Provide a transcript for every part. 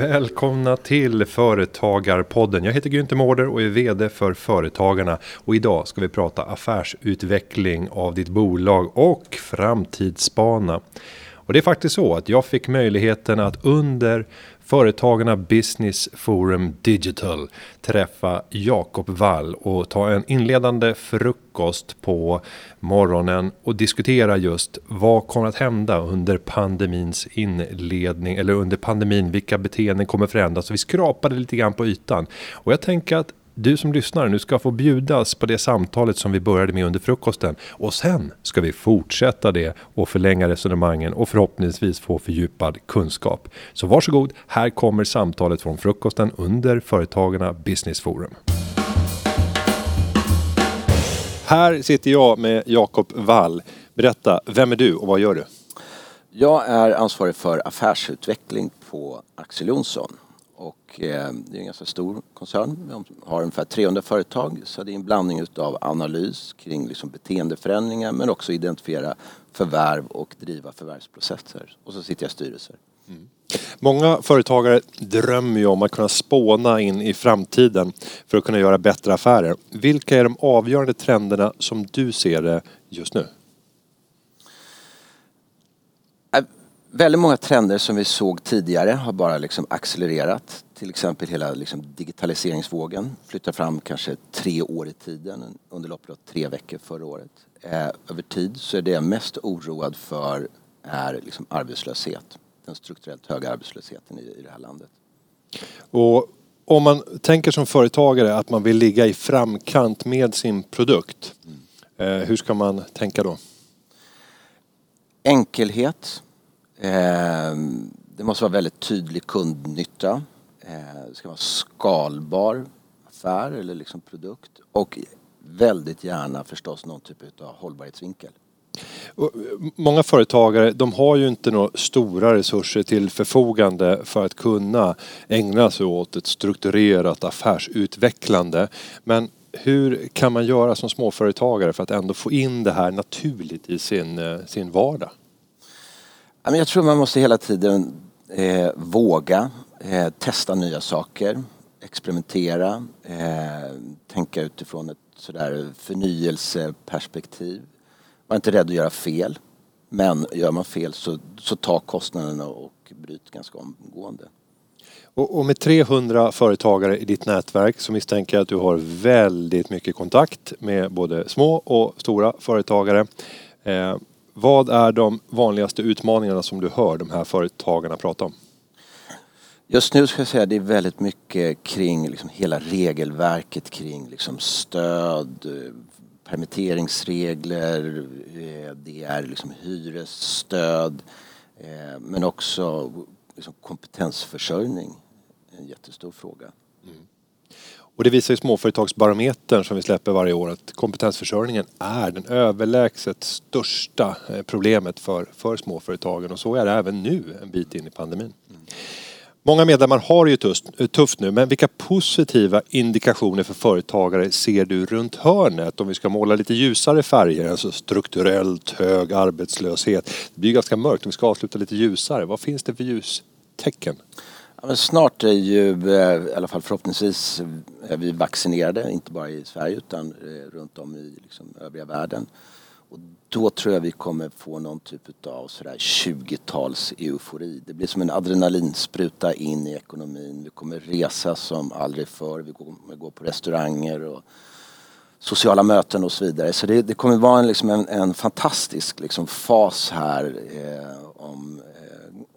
Välkomna till Företagarpodden. Jag heter Günther Mårder och är VD för Företagarna. Och idag ska vi prata affärsutveckling av ditt bolag och framtidsspana. Och det är faktiskt så att jag fick möjligheten att under Företagarna Business Forum Digital träffa Jakob Wall och ta en inledande frukost på morgonen och diskutera just vad kommer att hända under pandemins inledning eller under pandemin. Vilka beteenden kommer förändras? Så vi skrapade lite grann på ytan och jag tänker att du som lyssnar nu ska få bjudas på det samtalet som vi började med under frukosten. Och sen ska vi fortsätta det och förlänga resonemangen och förhoppningsvis få fördjupad kunskap. Så varsågod, här kommer samtalet från frukosten under Företagarna Business Forum. Här sitter jag med Jakob Wall. Berätta, vem är du och vad gör du? Jag är ansvarig för affärsutveckling på Axel Jonsson. Och eh, det är en ganska stor koncern. De har ungefär 300 företag. Så det är en blandning av analys kring liksom beteendeförändringar men också identifiera förvärv och driva förvärvsprocesser. Och så sitter jag i styrelser. Mm. Många företagare drömmer ju om att kunna spåna in i framtiden för att kunna göra bättre affärer. Vilka är de avgörande trenderna som du ser det just nu? Väldigt många trender som vi såg tidigare har bara liksom accelererat. Till exempel hela liksom digitaliseringsvågen flyttar fram kanske tre år i tiden under loppet av tre veckor förra året. Eh, över tid så är det jag mest oroad för är liksom arbetslöshet. Den strukturellt höga arbetslösheten i, i det här landet. Och om man tänker som företagare att man vill ligga i framkant med sin produkt. Mm. Eh, hur ska man tänka då? Enkelhet Ehm, det måste vara väldigt tydlig kundnytta. Eh, det ska vara skalbar affär eller liksom produkt. Och väldigt gärna förstås någon typ av hållbarhetsvinkel. Många företagare de har ju inte några stora resurser till förfogande för att kunna ägna sig åt ett strukturerat affärsutvecklande. Men hur kan man göra som småföretagare för att ändå få in det här naturligt i sin, eh, sin vardag? Jag tror man måste hela tiden eh, våga eh, testa nya saker, experimentera, eh, tänka utifrån ett sådär förnyelseperspektiv. Var inte rädd att göra fel. Men gör man fel så, så ta kostnaderna och bryt ganska omgående. Och, och med 300 företagare i ditt nätverk så misstänker jag att du har väldigt mycket kontakt med både små och stora företagare. Eh, vad är de vanligaste utmaningarna som du hör de här företagarna prata om? Just nu ska jag säga att det är väldigt mycket kring liksom hela regelverket kring liksom stöd, permitteringsregler, eh, det är liksom hyresstöd eh, men också liksom kompetensförsörjning. En jättestor fråga. Och det visar ju Småföretagsbarometern som vi släpper varje år att kompetensförsörjningen är den överlägset största eh, problemet för, för småföretagen och så är det även nu en bit in i pandemin. Många medlemmar har det ju tufft, eh, tufft nu men vilka positiva indikationer för företagare ser du runt hörnet om vi ska måla lite ljusare färger, alltså strukturellt hög arbetslöshet. Det blir ganska mörkt om vi ska avsluta lite ljusare. Vad finns det för ljustecken? Ja, snart är ju, eh, i alla fall förhoppningsvis, eh, är vi vaccinerade, inte bara i Sverige utan eh, runt om i liksom, övriga världen. Och då tror jag vi kommer få någon typ av sådär 20-tals eufori. Det blir som en adrenalinspruta in i ekonomin. Vi kommer resa som aldrig förr. Vi kommer gå på restauranger och sociala möten och så vidare. Så det, det kommer vara en, liksom en, en fantastisk liksom, fas här eh, om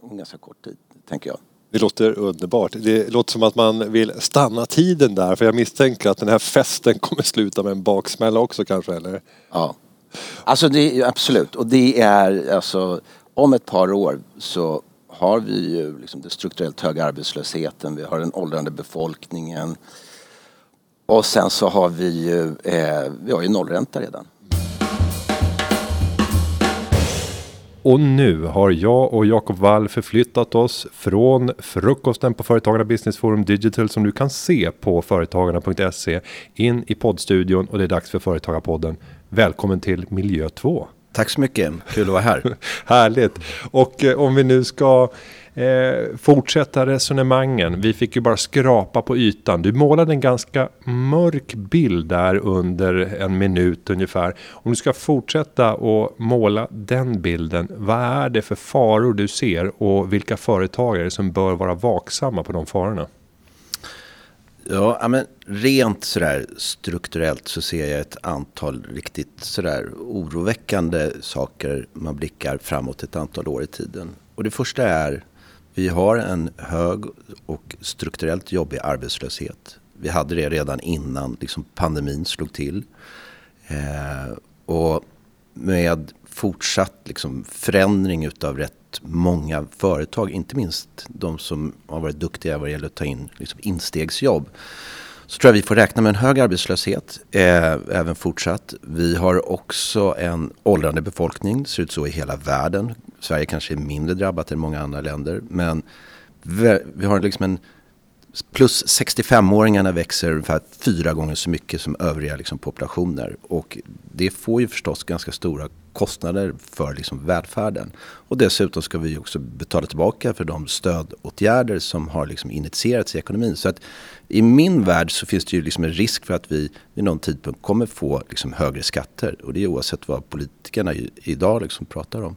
eh, ganska kort tid, tänker jag. Det låter underbart. Det låter som att man vill stanna tiden där för jag misstänker att den här festen kommer sluta med en baksmälla också kanske eller? Ja. Alltså det är absolut och det är alltså om ett par år så har vi ju liksom den strukturellt höga arbetslösheten, vi har den åldrande befolkningen och sen så har vi ju, eh, vi har ju nollränta redan. Och nu har jag och Jakob Wall förflyttat oss från frukosten på Företagarna Business Forum Digital som du kan se på företagarna.se in i poddstudion och det är dags för Företagarpodden. Välkommen till Miljö 2. Tack så mycket, kul att vara här. Härligt. Och eh, om vi nu ska Eh, fortsätta resonemangen. Vi fick ju bara skrapa på ytan. Du målade en ganska mörk bild där under en minut ungefär. Om du ska fortsätta och måla den bilden. Vad är det för faror du ser och vilka företagare som bör vara vaksamma på de farorna? Ja, men rent sådär strukturellt så ser jag ett antal riktigt sådär oroväckande saker man blickar framåt ett antal år i tiden. Och det första är, vi har en hög och strukturellt jobbig arbetslöshet. Vi hade det redan innan liksom pandemin slog till. Eh, och med fortsatt liksom förändring utav rätt många företag, inte minst de som har varit duktiga vad det gäller att ta in liksom instegsjobb. Så tror jag vi får räkna med en hög arbetslöshet eh, även fortsatt. Vi har också en åldrande befolkning, det ser ut så i hela världen. Sverige kanske är mindre drabbat än många andra länder. Men vi, vi har liksom en Plus 65-åringarna växer ungefär fyra gånger så mycket som övriga liksom, populationer. Och det får ju förstås ganska stora kostnader för liksom, välfärden. Och dessutom ska vi också betala tillbaka för de stödåtgärder som har liksom, initierats i ekonomin. Så att i min värld så finns det ju liksom en risk för att vi vid någon tidpunkt kommer få liksom, högre skatter. Och det är oavsett vad politikerna idag liksom, pratar om.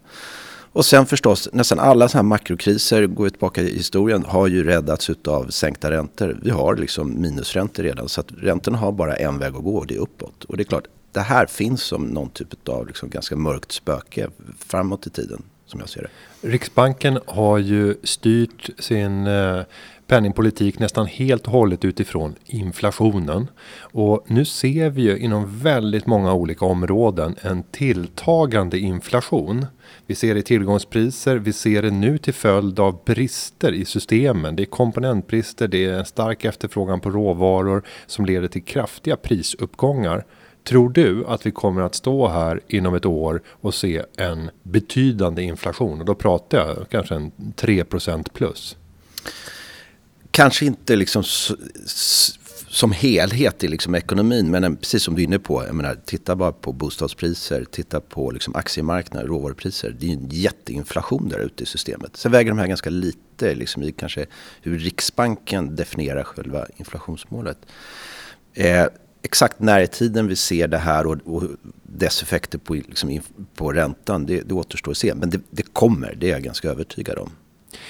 Och sen förstås, nästan alla så här makrokriser, går vi tillbaka i historien, har ju räddats av sänkta räntor. Vi har liksom minusräntor redan, så att räntorna har bara en väg att gå och det är uppåt. Och det är klart, det här finns som någon typ av liksom ganska mörkt spöke framåt i tiden, som jag ser det. Riksbanken har ju styrt sin eh, penningpolitik nästan helt och hållet utifrån inflationen. Och nu ser vi ju inom väldigt många olika områden en tilltagande inflation. Vi ser det i tillgångspriser, vi ser det nu till följd av brister i systemen. Det är komponentbrister, det är en stark efterfrågan på råvaror som leder till kraftiga prisuppgångar. Tror du att vi kommer att stå här inom ett år och se en betydande inflation? Och då pratar jag kanske en 3% plus. Kanske inte liksom som helhet i liksom ekonomin. Men eh, precis som du är inne på, jag menar, titta bara på bostadspriser, titta på liksom aktiemarknaden, råvarupriser. Det är ju en jätteinflation där ute i systemet. Sen väger de här ganska lite liksom, i kanske hur Riksbanken definierar själva inflationsmålet. Eh, exakt när i tiden vi ser det här och, och dess effekter på, liksom, på räntan, det, det återstår att se. Men det, det kommer, det är jag ganska övertygad om.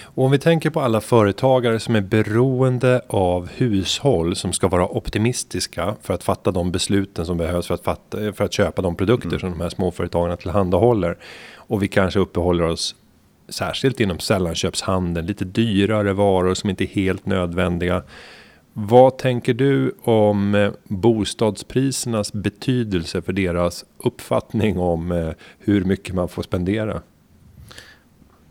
Och om vi tänker på alla företagare som är beroende av hushåll som ska vara optimistiska för att fatta de besluten som behövs för att, fatta, för att köpa de produkter mm. som de här småföretagarna tillhandahåller. Och vi kanske uppehåller oss särskilt inom sällanköpshandeln, lite dyrare varor som inte är helt nödvändiga. Vad tänker du om eh, bostadsprisernas betydelse för deras uppfattning om eh, hur mycket man får spendera?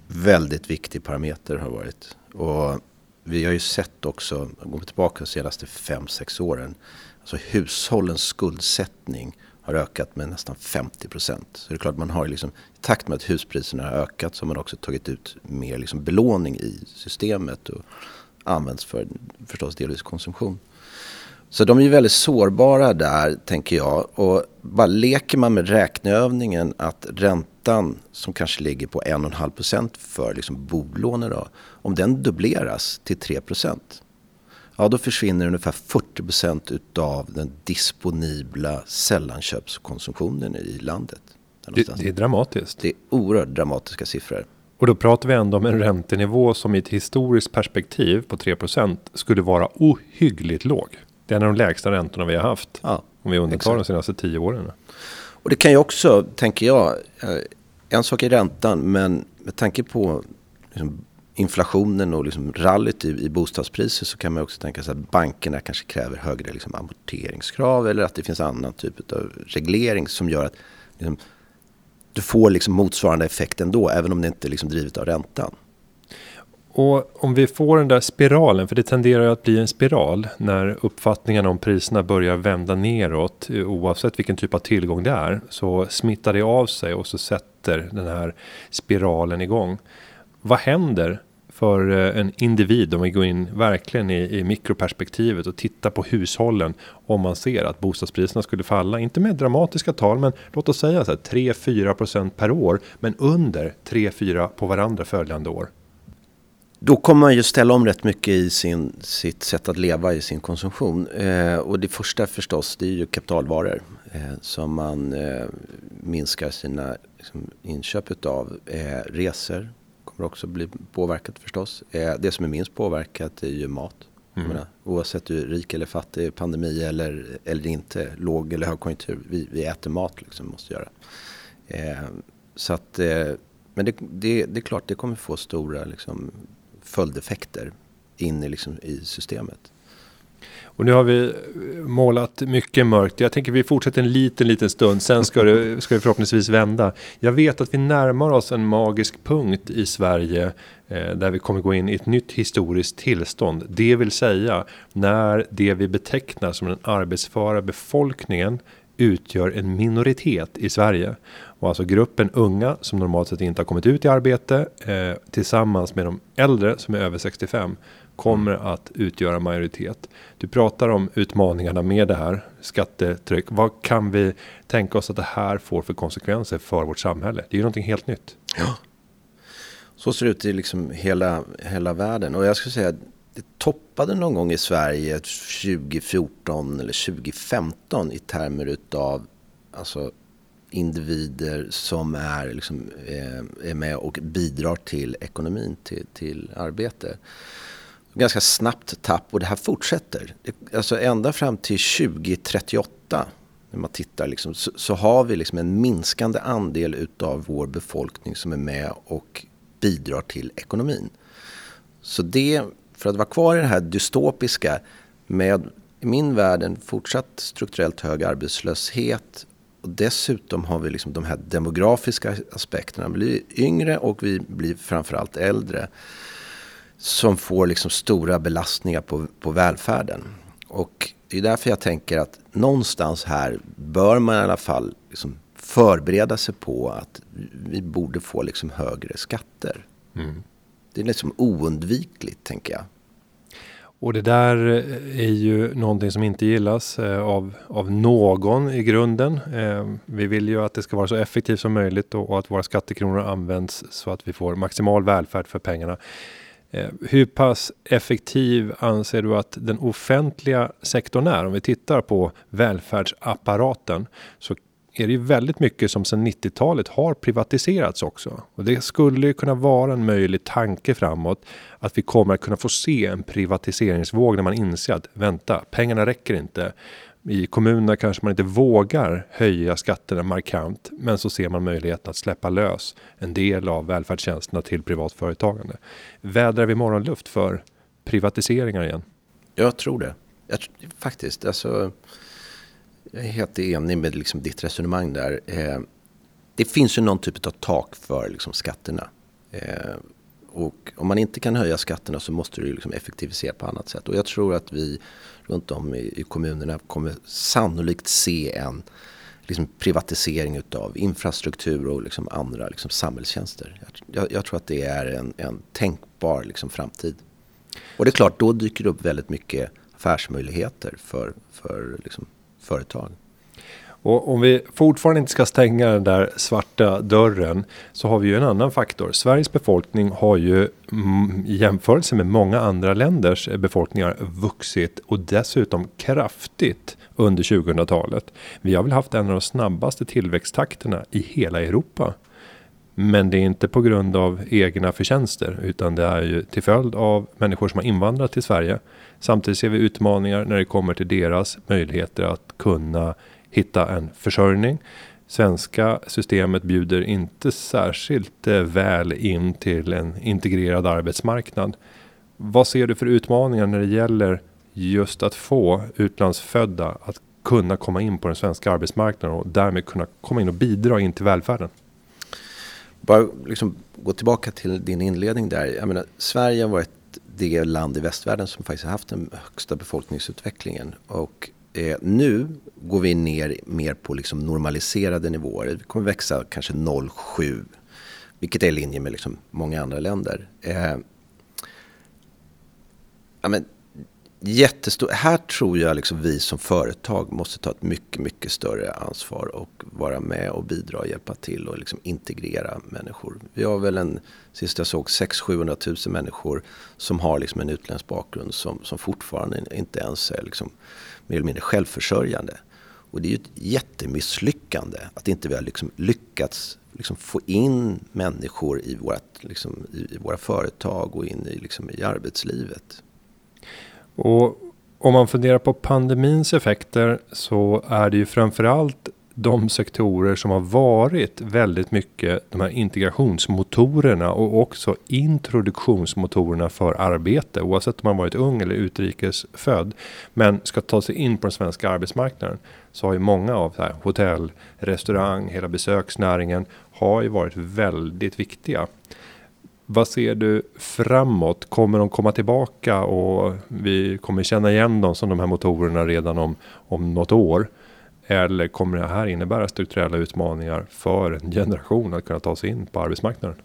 väldigt viktig parameter har varit. Och vi har ju sett också, går vi tillbaka de senaste 5-6 åren, alltså hushållens skuldsättning har ökat med nästan 50 procent. Så det är klart man har liksom, i takt med att huspriserna har ökat så har man också tagit ut mer liksom belåning i systemet och används för förstås delvis konsumtion. Så de är ju väldigt sårbara där, tänker jag. Och bara leker man med räkneövningen att räntan som kanske ligger på 1,5% för liksom bolånen då, om den dubbleras till 3% ja då försvinner ungefär 40% utav den disponibla sällanköpskonsumtionen i landet. Det, det, är dramatiskt. Det är oerhört dramatiska siffror. Och då pratar vi ändå om en räntenivå som i ett historiskt perspektiv på 3% skulle vara ohyggligt låg. Det är en av de lägsta räntorna vi har haft. Ja, om vi undantar exakt. de senaste tio åren. Och det kan ju också, tänker jag, eh, en sak är räntan men med tanke på liksom inflationen och liksom rallyt i, i bostadspriser så kan man också tänka sig att bankerna kanske kräver högre liksom amorteringskrav eller att det finns annan typ av reglering som gör att liksom, du får liksom motsvarande effekt ändå även om det inte är liksom drivet av räntan. Och om vi får den där spiralen, för det tenderar ju att bli en spiral när uppfattningen om priserna börjar vända neråt oavsett vilken typ av tillgång det är så smittar det av sig och så sätter den här spiralen igång. Vad händer för eh, en individ om vi går in verkligen i, i mikroperspektivet och tittar på hushållen om man ser att bostadspriserna skulle falla, inte med dramatiska tal, men låt oss säga så här 3-4% per år, men under 3-4 på varandra följande år. då kommer man ju ställa om rätt mycket i sin, sitt sätt att leva, i sin konsumtion. Eh, och det första förstås, det är ju kapitalvaror. Eh, som man eh, minskar sina liksom, inköp utav. Eh, resor kommer också bli påverkat förstås. Eh, det som är minst påverkat är ju mat. Mm. Menar, oavsett du är rik eller fattig, pandemi eller, eller inte, låg eller högkonjunktur. Vi, vi äter mat liksom, måste göra. Eh, så att, eh, men det, det, det, är klart, det kommer få stora liksom, följdeffekter in i, liksom, i systemet. Och nu har vi eh, målat mycket mörkt. Jag tänker vi fortsätter en liten, liten stund. Sen ska det, ska det förhoppningsvis vända. Jag vet att vi närmar oss en magisk punkt i Sverige eh, där vi kommer gå in i ett nytt historiskt tillstånd. Det vill säga när det vi betecknar som den arbetsföra befolkningen utgör en minoritet i Sverige. Och alltså gruppen unga som normalt sett inte har kommit ut i arbete eh, tillsammans med de äldre som är över 65 kommer att utgöra majoritet. Du pratar om utmaningarna med det här skattetryck. Vad kan vi tänka oss att det här får för konsekvenser för vårt samhälle? Det är ju någonting helt nytt. Ja. Så ser det ut i liksom hela, hela världen. Och jag skulle säga det toppade någon gång i Sverige 2014 eller 2015 i termer utav alltså, individer som är, liksom, eh, är med och bidrar till ekonomin, till, till arbete. Ganska snabbt tapp och det här fortsätter. Alltså ända fram till 2038 när man tittar liksom, så, så, har vi liksom en minskande andel utav vår befolkning som är med och bidrar till ekonomin. Så det för att vara kvar i det här dystopiska med i min värld en fortsatt strukturellt hög arbetslöshet och dessutom har vi liksom de här demografiska aspekterna. Vi blir yngre och vi blir framförallt äldre som får liksom stora belastningar på, på välfärden. Och det är därför jag tänker att någonstans här bör man i alla fall liksom förbereda sig på att vi borde få liksom högre skatter. Mm. Det är liksom oundvikligt tänker jag. Och det där är ju någonting som inte gillas eh, av, av någon i grunden. Eh, vi vill ju att det ska vara så effektivt som möjligt och, och att våra skattekronor används så att vi får maximal välfärd för pengarna. Eh, hur pass effektiv anser du att den offentliga sektorn är? Om vi tittar på välfärdsapparaten så är det ju väldigt mycket som sedan 90-talet har privatiserats också. Och det skulle ju kunna vara en möjlig tanke framåt att vi kommer att kunna få se en privatiseringsvåg när man inser att vänta, pengarna räcker inte. I kommunerna kanske man inte vågar höja skatterna markant, men så ser man möjligheten att släppa lös en del av välfärdstjänsterna till privat företagande. Vädrar vi morgonluft för privatiseringar igen? Jag tror det. Jag, faktiskt, alltså jag är helt enig med liksom ditt resonemang där. Eh, det finns ju någon typ av tak för liksom skatterna. Eh, och om man inte kan höja skatterna så måste du liksom effektivisera på annat sätt. Och jag tror att vi runt om i, i kommunerna kommer sannolikt se en liksom privatisering utav infrastruktur och liksom andra liksom samhällstjänster. Jag, jag, tror att det är en, en tänkbar liksom framtid. Och det är klart, då dyker det upp väldigt mycket affärsmöjligheter för, för liksom företag. Och om vi fortfarande inte ska stänga den där svarta dörren så har vi ju en annan faktor. Sveriges befolkning har ju mm, i jämförelse med många andra länders befolkningar vuxit och dessutom kraftigt under 2000-talet. Vi har väl haft en av de snabbaste tillväxttakterna i hela Europa. Men det är inte på grund av egna förtjänster utan det är ju till följd av människor som har invandrat till Sverige. Samtidigt ser vi utmaningar när det kommer till deras möjligheter att kunna hitta en försörjning. Svenska systemet bjuder inte särskilt eh, väl in till en integrerad arbetsmarknad. Vad ser du för utmaningar när det gäller just att få utlandsfödda att kunna komma in på den svenska arbetsmarknaden och därmed kunna komma in och bidra in till välfärden? Bara liksom gå tillbaka till din inledning där. Jag menar, Sverige har varit det land i västvärlden som faktiskt har haft den högsta befolkningsutvecklingen. Och eh, nu går vi ner mer på liksom normaliserade nivåer. Vi kommer växa kanske 0,7. Vilket är i linje med liksom många andra länder. Eh, ja, men jättestor, här tror jag liksom vi som företag måste ta ett mycket, mycket större ansvar och vara med och bidra och hjälpa till och liksom integrera människor. Vi har väl en, sist jag såg, 600 000 människor som har liksom en utländsk bakgrund som, som fortfarande inte ens är liksom mer eller mindre självförsörjande. Och det är ju ett jättemisslyckande att inte vi har liksom lyckats liksom få in människor i, vårat, liksom, i, våra företag och in i, liksom, i arbetslivet. Och om man funderar på pandemins effekter så är det ju framförallt de sektorer som har varit väldigt mycket de här integrationsmotorerna och också introduktionsmotorerna för arbete oavsett om man varit ung eller utrikesfödd men ska ta sig in på den svenska arbetsmarknaden så har ju många av här, hotell, restaurang, hela besöksnäringen har ju varit väldigt viktiga. Vad ser du framåt? Kommer de komma tillbaka och vi kommer känna igen dem som de här motorerna redan om, om något år? Eller kommer det här innebära strukturella utmaningar för en generation att kunna ta sig in på arbetsmarknaden?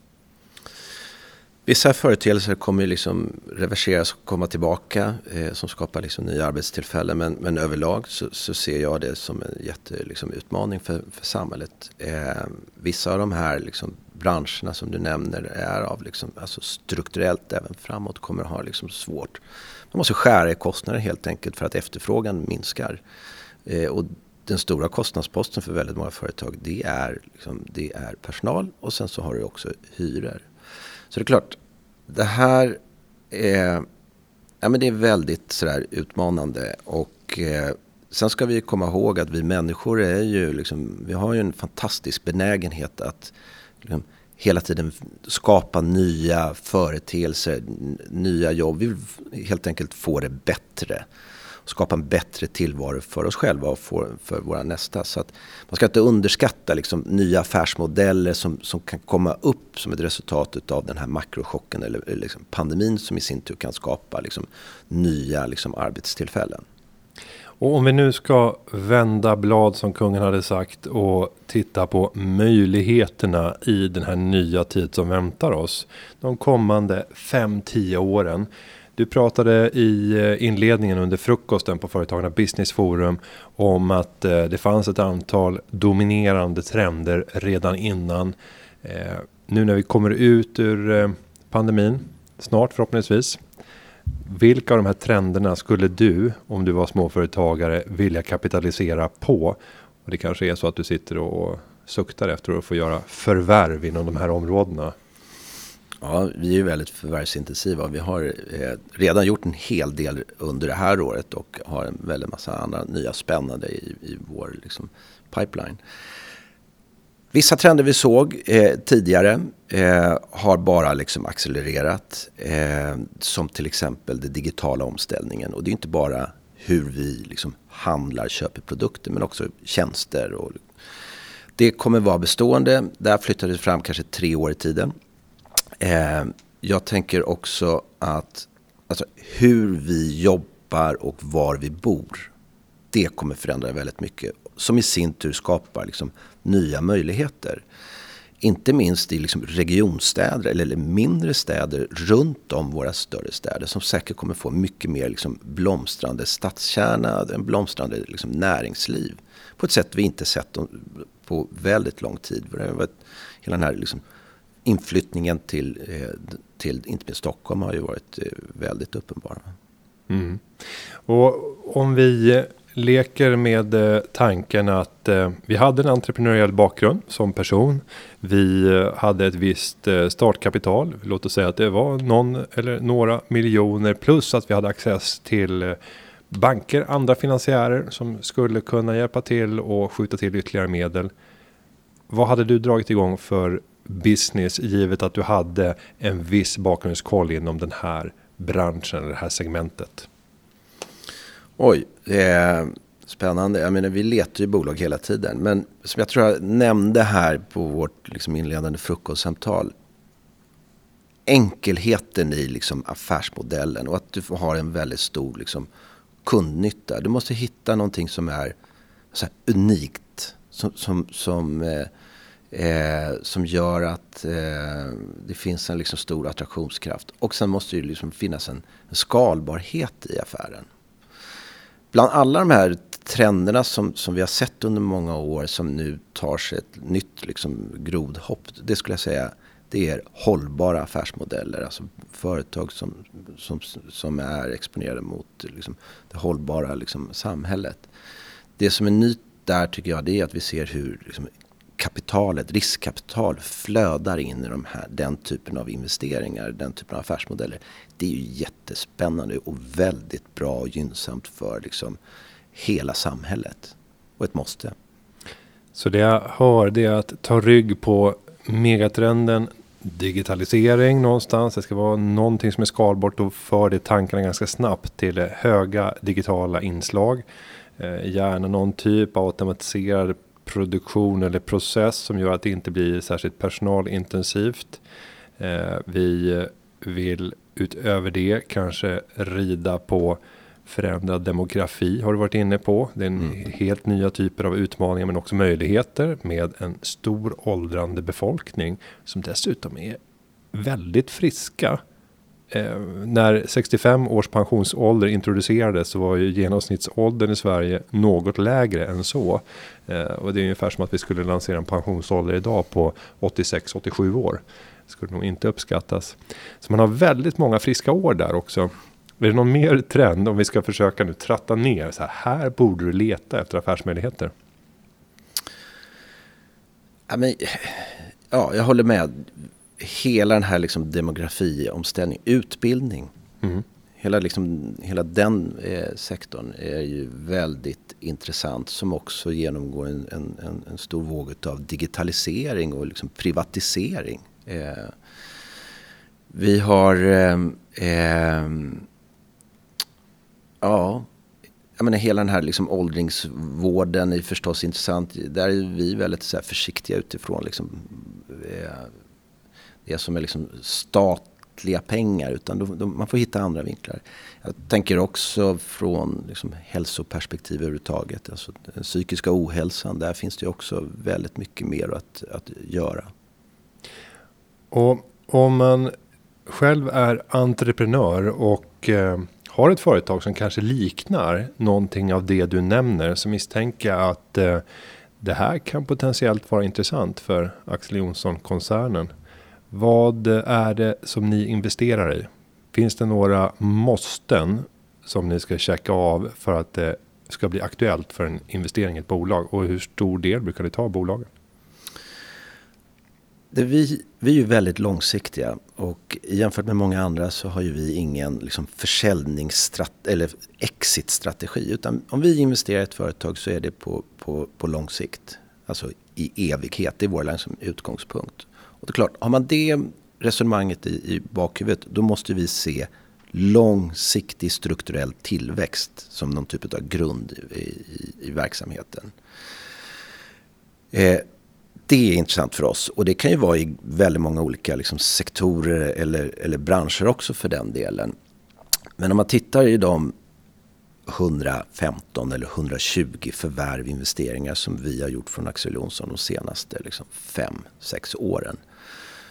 Vissa företeelser kommer liksom reverseras och komma tillbaka eh, som skapar liksom nya arbetstillfällen. Men, men överlag så, så, ser jag det som en jätteutmaning liksom, för, för samhället. Eh, vissa av de här liksom, branscherna som du nämner är av liksom, alltså strukturellt även framåt kommer att ha liksom svårt. Man måste skära i kostnader helt enkelt för att efterfrågan minskar. Eh, och den stora kostnadsposten för väldigt många företag det är, liksom, det är personal och sen så har du också hyror. Så det är klart, det här är, ja, men det är väldigt sådär utmanande. Och eh, sen ska vi komma ihåg att vi människor är ju liksom, vi har ju en fantastisk benägenhet att liksom, hela tiden skapa nya företeelser, nya jobb. Vi vill helt enkelt få det bättre skapa en bättre tillvaro för oss själva och för, för våra nästa. Så att man ska inte underskatta liksom nya affärsmodeller som, som kan komma upp som ett resultat av den här makrochocken eller, eller liksom pandemin som i sin tur kan skapa liksom nya liksom arbetstillfällen. Och om vi nu ska vända blad som kungen hade sagt och titta på möjligheterna i den här nya tid som väntar oss. De kommande 5-10 åren. Du pratade i eh, inledningen under frukosten på Företagarna Business Forum om att eh, det fanns ett antal dominerande trender redan innan. Eh, nu när vi kommer ut ur pandemin, snart förhoppningsvis. Vilka av de här trenderna skulle du, om du var småföretagare, vilja kapitalisera på? Och det kanske är så att du sitter och suktar efter att få göra förvärv inom de här områdena. Ja, vi är ju väldigt förvärvsintensiva. Vi har eh, redan gjort en hel del under det här året och har en väldigt massa andra nya spännande i, i vår liksom, pipeline. Vissa trender vi såg eh, tidigare eh, har bara liksom accelererat. Eh, som till exempel den digitala omställningen. Och det är inte bara hur vi liksom handlar, köper produkter men också tjänster. Och det kommer vara bestående. Där flyttades det fram kanske tre år i tiden. Eh, jag tänker också att alltså, hur vi jobbar och var vi bor. Det kommer förändra väldigt mycket. Som i sin tur skapar liksom, nya möjligheter. Inte minst i liksom regionstäder eller mindre städer runt om våra större städer. Som säkert kommer få mycket mer liksom blomstrande stadskärna, en blomstrande liksom näringsliv. På ett sätt vi inte sett på väldigt lång tid. Hela den här liksom inflyttningen till, eh, till inte minst Stockholm har ju varit eh, väldigt uppenbar. Mm. Och om vi leker med eh, tanken att vi hade en entreprenöriell bakgrund som person. Vi hade ett visst startkapital. Låt oss säga att det var någon eller några miljoner plus att vi hade access till banker, andra finansiärer som skulle kunna hjälpa till och skjuta till ytterligare medel. Vad hade du dragit igång för business givet att du hade en viss bakgrundskoll inom den här branschen det här segmentet? Oj, det är spännande. Jag menar, vi letar ju bolag hela tiden. Men som jag tror jag nämnde här på vårt liksom inledande frukostsamtal. Enkelheten i liksom affärsmodellen och att du har en väldigt stor liksom kundnytta. Du måste hitta någonting som är så unikt. Som, som, som eh, Eh, som gör att eh, det finns en liksom stor attraktionskraft. Och sen måste det liksom finnas en, en skalbarhet i affären. Bland alla de här trenderna som, som vi har sett under många år som nu tar sig ett nytt liksom, grodhopp. Det skulle jag säga det är hållbara affärsmodeller. Alltså företag som, som, som är exponerade mot liksom, det hållbara liksom, samhället. Det som är nytt där tycker jag det är att vi ser hur liksom, kapitalet, riskkapital flödar in i de här, den typen av investeringar, den typen av affärsmodeller. Det är ju jättespännande och väldigt bra och gynnsamt för liksom hela samhället. Och ett måste. Så det jag hör det är att ta rygg på megatrenden digitalisering någonstans. Det ska vara någonting som är skalbart och för det tankarna ganska snabbt till höga digitala inslag. Eh, gärna någon typ av automatiserad produktion eller process som gör att det inte blir särskilt personalintensivt. Eh, vi vill utöver det kanske rida på förändrad demografi har du varit inne på. Det är en mm. helt nya typer av utmaningar men också möjligheter med en stor åldrande befolkning som dessutom är väldigt friska. Eh, när 65 års pensionsålder introducerades så var ju genomsnittsåldern i Sverige något lägre än så. Eh, och det är ungefär som att vi skulle lansera en pensionsålder idag på 86-87 år. Det skulle nog inte uppskattas. Så man har väldigt många friska år där också. Är det någon mer trend om vi ska försöka nu tratta ner? Så här, här borde du leta efter affärsmöjligheter. Ja, men, ja, jag håller med. Hela den här liksom demografiomställningen, utbildning. Mm. Hela, liksom, hela den eh, sektorn är ju väldigt intressant som också genomgår en, en, en, stor våg av digitalisering och liksom privatisering. Eh, vi har eh, eh Ja, jag menar hela den här liksom åldringsvården är förstås intressant. Där är vi väldigt så försiktiga utifrån. Liksom, eh, det som är liksom statliga pengar. Utan då, då, man får hitta andra vinklar. Jag tänker också från liksom hälsoperspektiv överhuvudtaget. Alltså den psykiska ohälsan. Där finns det också väldigt mycket mer att, att göra. Och om man själv är entreprenör och eh har ett företag som kanske liknar någonting av det du nämner så misstänker jag att eh, det här kan potentiellt vara intressant för Axel Jonsson-koncernen. Vad är det som ni investerar i? Finns det några måsten som ni ska checka av för att det ska bli aktuellt för en investering i ett bolag? Och hur stor del brukar det ta av bolagen? Det vi, vi är ju väldigt långsiktiga och jämfört med många andra så har ju vi ingen liksom försäljningsstrategi eller exitstrategi Utan om vi investerar i ett företag så är det på, på, på lång sikt. Alltså i evighet, det är vår liksom utgångspunkt. Och det är klart, har man det resonemanget i, i bakhuvudet då måste vi se långsiktig strukturell tillväxt som någon typ av grund i, i, i verksamheten. Eh, det är intressant för oss. Och det kan ju vara i väldigt många olika liksom, sektorer eller, eller branscher också för den delen. Men om man tittar i de 115 eller 120 förvärv investeringar som vi har gjort från Axel Jonsson de senaste 5-6 liksom, åren.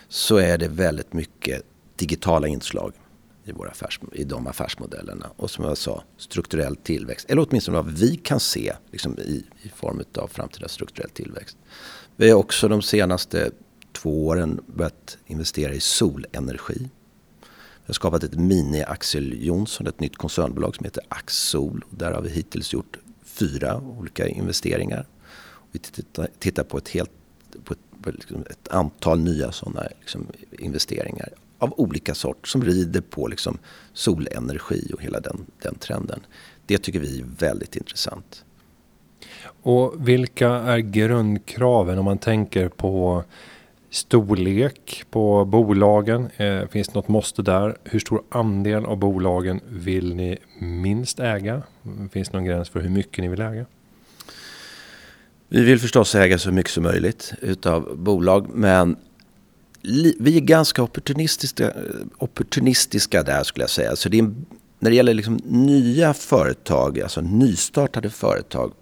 Så är det väldigt mycket digitala inslag i, våra affärs, i de affärsmodellerna. Och som jag sa, strukturell tillväxt. Eller åtminstone vad vi kan se liksom, i, i form av framtida strukturell tillväxt. Vi har också de senaste två åren börjat investera i solenergi. Vi har skapat ett mini-Axel Jonsson, ett nytt koncernbolag som heter Axol. Där har vi hittills gjort fyra olika investeringar. Vi tittar på ett, helt, på ett, på liksom ett antal nya sådana liksom investeringar av olika sort som rider på liksom solenergi och hela den, den trenden. Det tycker vi är väldigt intressant. Och vilka är grundkraven om man tänker på storlek på bolagen? Eh, finns det något måste där? Hur stor andel av bolagen vill ni minst äga? Finns det någon gräns för hur mycket ni vill äga? Vi vill förstås äga så mycket som möjligt utav bolag men vi är ganska opportunistiska, opportunistiska där skulle jag säga. Så det är, när det gäller liksom nya företag, alltså nystartade företag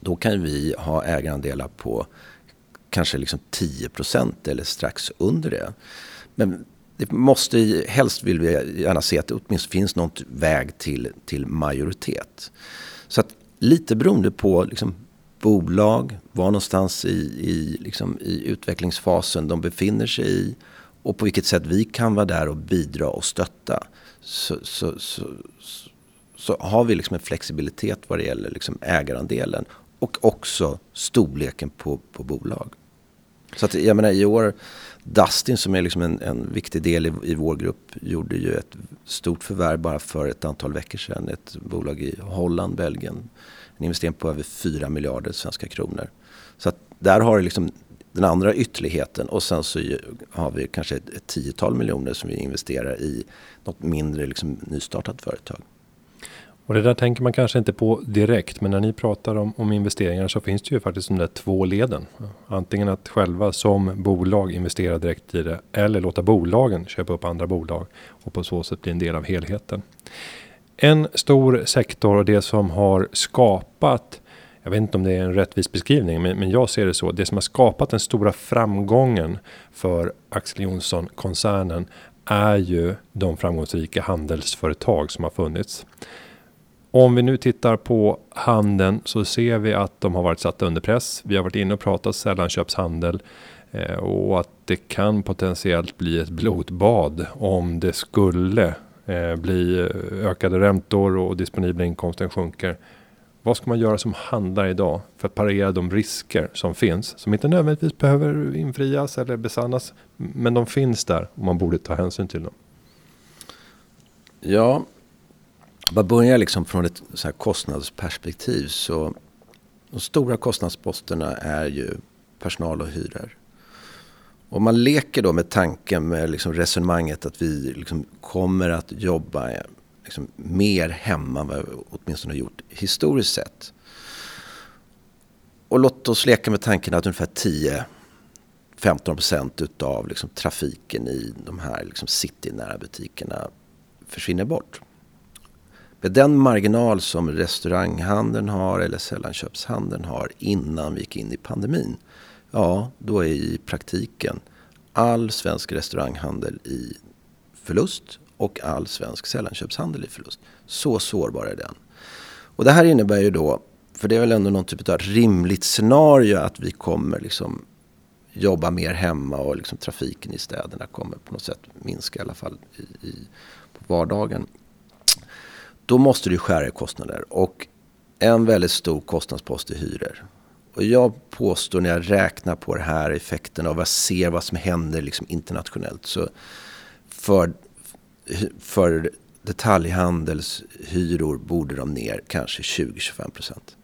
då kan vi ha ägarandelar på kanske liksom 10 procent eller strax under det. Men det måste, helst vill vi gärna se att det åtminstone finns någon väg till, till majoritet. Så att lite beroende på liksom, bolag, var någonstans i, i, liksom, i utvecklingsfasen de befinner sig i och på vilket sätt vi kan vara där och bidra och stötta. Så, så, så, så har vi liksom en flexibilitet vad det gäller liksom ägarandelen och också storleken på, på bolag. Så att jag menar i år, Dustin som är liksom en, en viktig del i, i vår grupp gjorde ju ett stort förvärv bara för ett antal veckor sedan. Ett bolag i Holland, Belgien. En investering på över 4 miljarder svenska kronor. Så att där har du liksom den andra ytterligheten och sen så har vi kanske ett, ett tiotal miljoner som vi investerar i något mindre liksom nystartat företag. Och det där tänker man kanske inte på direkt, men när ni pratar om, om investeringar så finns det ju faktiskt de där två leden. Antingen att själva som bolag investera direkt i det eller låta bolagen köpa upp andra bolag och på så sätt bli en del av helheten. En stor sektor och det som har skapat jag vet inte om det är en rättvis beskrivning, men, men jag ser det så. Det som har skapat den stora framgången för Axel Jonsson-koncernen är ju de framgångsrika handelsföretag som har funnits. Om vi nu tittar på handeln så ser vi att de har varit satta under press. Vi har varit inne och pratat sällanköpshandel eh, och att det kan potentiellt bli ett blodbad om det skulle eh, bli eh, ökade räntor och disponibla inkomsten sjunker. Vad ska man göra som handlare idag för att parera de risker som finns som inte nödvändigtvis behöver infrias eller besannas men de finns där och man borde ta hänsyn till dem. Ja, man börjar liksom från ett så här kostnadsperspektiv så de stora kostnadsposterna är ju personal och hyror. Om man leker då med tanken med liksom resonemanget att vi liksom kommer att jobba liksom mer hemma än vad vi åtminstone har gjort historiskt sett. Och låt oss leka med tanken att ungefär 10-15 procent utav liksom trafiken i de här liksom citynära butikerna försvinner bort. Med den marginal som restauranghandeln har eller sällanköpshandeln har innan vi gick in i pandemin. Ja, då är i praktiken all svensk restauranghandel i förlust och all svensk sällanköpshandel i förlust. Så sårbar är den. Och det här innebär ju då, för det är väl ändå någon typ av rimligt scenario att vi kommer liksom jobba mer hemma och liksom trafiken i städerna kommer på något sätt minska i alla fall i, i på vardagen. Då måste du skära i kostnader och en väldigt stor kostnadspost är hyror. Och jag påstår när jag räknar på det här effekten och jag ser vad som händer liksom internationellt. Så för, för detaljhandelshyror borde de ner kanske 20-25 procent.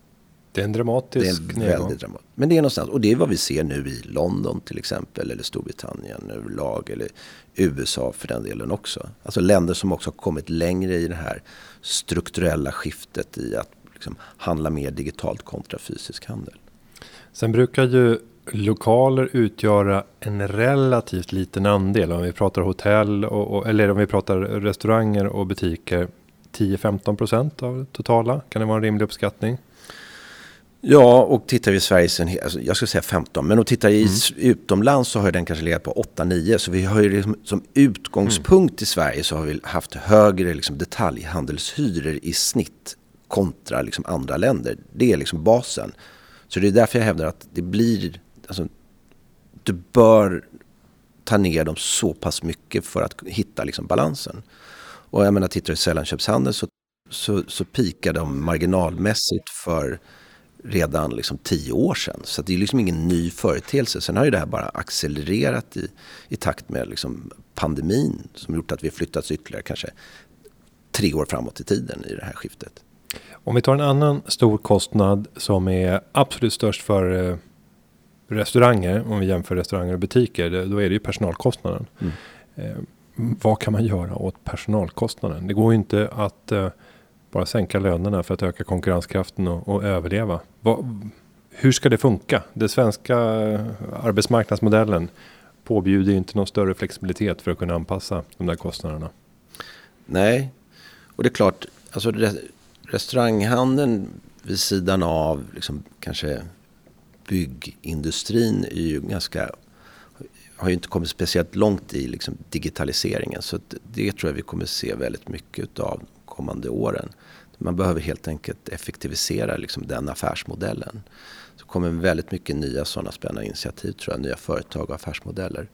Det är en dramatisk det är en väldigt dramatisk. Men det är någonstans, och det är vad vi ser nu i London till exempel, eller Storbritannien överlag, eller USA för den delen också. Alltså länder som också har kommit längre i det här strukturella skiftet i att liksom handla mer digitalt kontra fysisk handel. Sen brukar ju lokaler utgöra en relativt liten andel. Om vi pratar hotell och, och eller om vi pratar restauranger och butiker. 10-15 procent av totala. Kan det vara en rimlig uppskattning? Ja, och tittar vi i Sverige, alltså jag skulle säga 15, men om tittar i mm. utomlands så har den kanske legat på 8-9. Så vi har ju liksom, som utgångspunkt mm. i Sverige så har vi haft högre liksom detaljhandelshyror i snitt kontra liksom andra länder. Det är liksom basen. Så det är därför jag hävdar att det blir, alltså, du bör ta ner dem så pass mycket för att hitta liksom balansen. Och jag menar, tittar du i sällanköpshandel så, så, så pikar de marginalmässigt för redan liksom tio år sedan. Så det är liksom ingen ny företeelse. Sen har ju det här bara accelererat i, i takt med liksom pandemin som gjort att vi flyttats ytterligare kanske tre år framåt i tiden i det här skiftet. Om vi tar en annan stor kostnad som är absolut störst för eh, restauranger. Om vi jämför restauranger och butiker. Då är det ju personalkostnaden. Mm. Eh, vad kan man göra åt personalkostnaden? Det går ju inte att eh, bara sänka lönerna för att öka konkurrenskraften och, och överleva. Va, hur ska det funka? Den svenska arbetsmarknadsmodellen påbjuder ju inte någon större flexibilitet för att kunna anpassa de där kostnaderna. Nej, och det är klart, alltså restauranghandeln vid sidan av liksom kanske byggindustrin är ju ganska har ju inte kommit speciellt långt i liksom digitaliseringen. Så det tror jag vi kommer se väldigt mycket av kommande åren. Man behöver helt enkelt effektivisera liksom den affärsmodellen. Så kommer väldigt mycket nya sådana spännande initiativ tror jag, nya företag och affärsmodeller.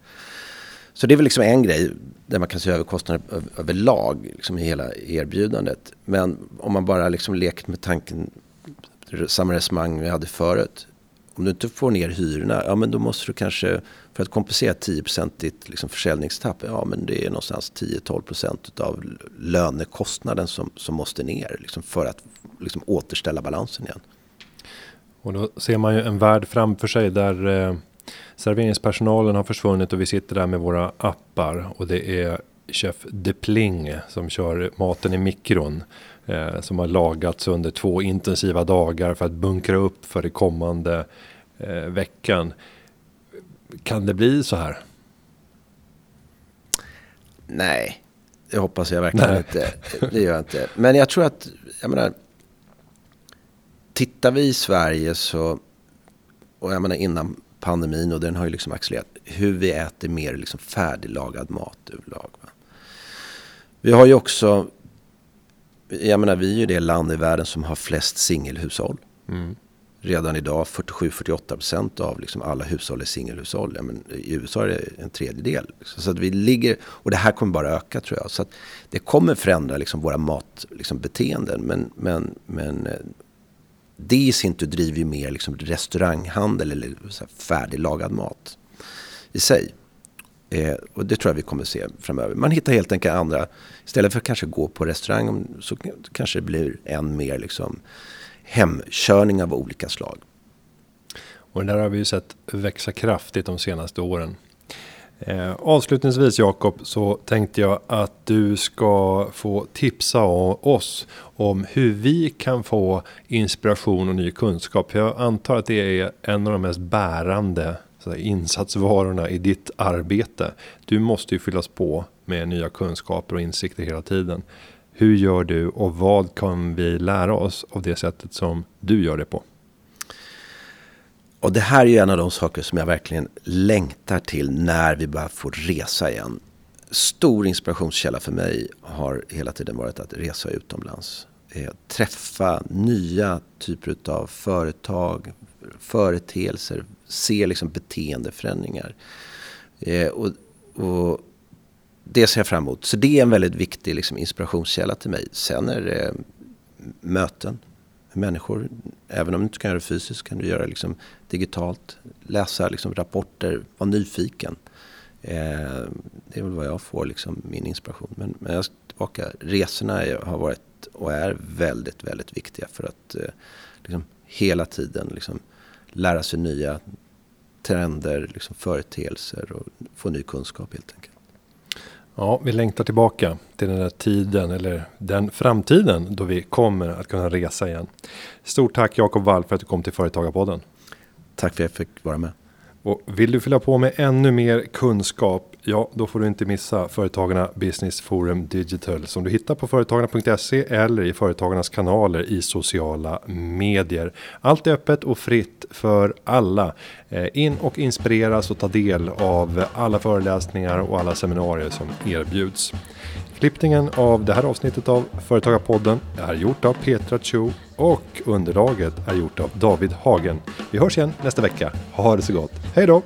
Så det är väl liksom en grej där man kan se över kostnader överlag liksom i hela erbjudandet. Men om man bara liksom leker med tanken, samma resonemang vi hade förut. Om du inte får ner hyrorna, ja men då måste du kanske, för att kompensera 10% ditt liksom försäljningstapp, ja men det är någonstans 10-12% av lönekostnaden som, som måste ner liksom för att liksom återställa balansen igen. Och då ser man ju en värld framför sig där eh, serveringspersonalen har försvunnit och vi sitter där med våra appar och det är chef Depling som kör maten i mikron. Eh, som har lagats under två intensiva dagar för att bunkra upp för det kommande eh, veckan. Kan det bli så här? Nej, det hoppas jag verkligen Nej. inte. Det gör jag inte. Men jag tror att, jag menar, tittar vi i Sverige så, och jag menar innan pandemin och den har ju liksom accelererat, hur vi äter mer liksom färdiglagad mat överlag. Vi har ju också, jag menar vi är ju det land i världen som har flest singelhushåll. Mm. Redan idag 47-48% av liksom alla hushåll är singelhushåll. Ja, men I USA är det en tredjedel. Så att vi ligger, och det här kommer bara öka tror jag. Så att det kommer förändra liksom våra matbeteenden. Liksom, men, men, men eh, det i sin tur driver ju mer liksom restauranghandel eller så färdiglagad mat i sig. Eh, och det tror jag vi kommer se framöver. Man hittar helt enkelt andra, istället för att kanske gå på restaurang så kanske det blir än mer liksom hemkörning av olika slag. Och det där har vi ju sett växa kraftigt de senaste åren. Eh, avslutningsvis Jakob så tänkte jag att du ska få tipsa oss om hur vi kan få inspiration och ny kunskap. Jag antar att det är en av de mest bärande insatsvarorna i ditt arbete. Du måste ju fyllas på med nya kunskaper och insikter hela tiden. Hur gör du och vad kan vi lära oss av det sättet som du gör det på? Och det här är ju en av de saker som jag verkligen längtar till när vi börjar få resa igen. Stor inspirationskälla för mig har hela tiden varit att resa utomlands. Eh, träffa nya typer av företag, företeelser, se liksom beteendeförändringar. Eh, och, och, det ser jag fram emot. Så det är en väldigt viktig liksom, inspirationskälla till mig. Sen är det möten med människor. Även om du inte kan göra det fysiskt kan du göra det liksom, digitalt. Läsa liksom, rapporter, vara nyfiken. Eh, det är väl vad jag får liksom, min inspiration. Men, men jag ska tillbaka. Resorna är, har varit och är väldigt, väldigt viktiga för att eh, liksom, hela tiden liksom, lära sig nya trender, liksom, företeelser och få ny kunskap helt enkelt. Ja, vi längtar tillbaka till den där tiden eller den framtiden då vi kommer att kunna resa igen. Stort tack Jakob Wall för att du kom till Företagarpodden. Tack för att jag fick vara med. Och vill du fylla på med ännu mer kunskap, ja då får du inte missa Företagarna Business Forum Digital som du hittar på företagarna.se eller i Företagarnas kanaler i sociala medier. Allt är öppet och fritt för alla. Eh, in och inspireras och ta del av alla föreläsningar och alla seminarier som erbjuds. Klippningen av det här avsnittet av Företagarpodden är gjort av Petra Cho och underlaget är gjort av David Hagen. Vi hörs igen nästa vecka. Ha det så gott. Hej då!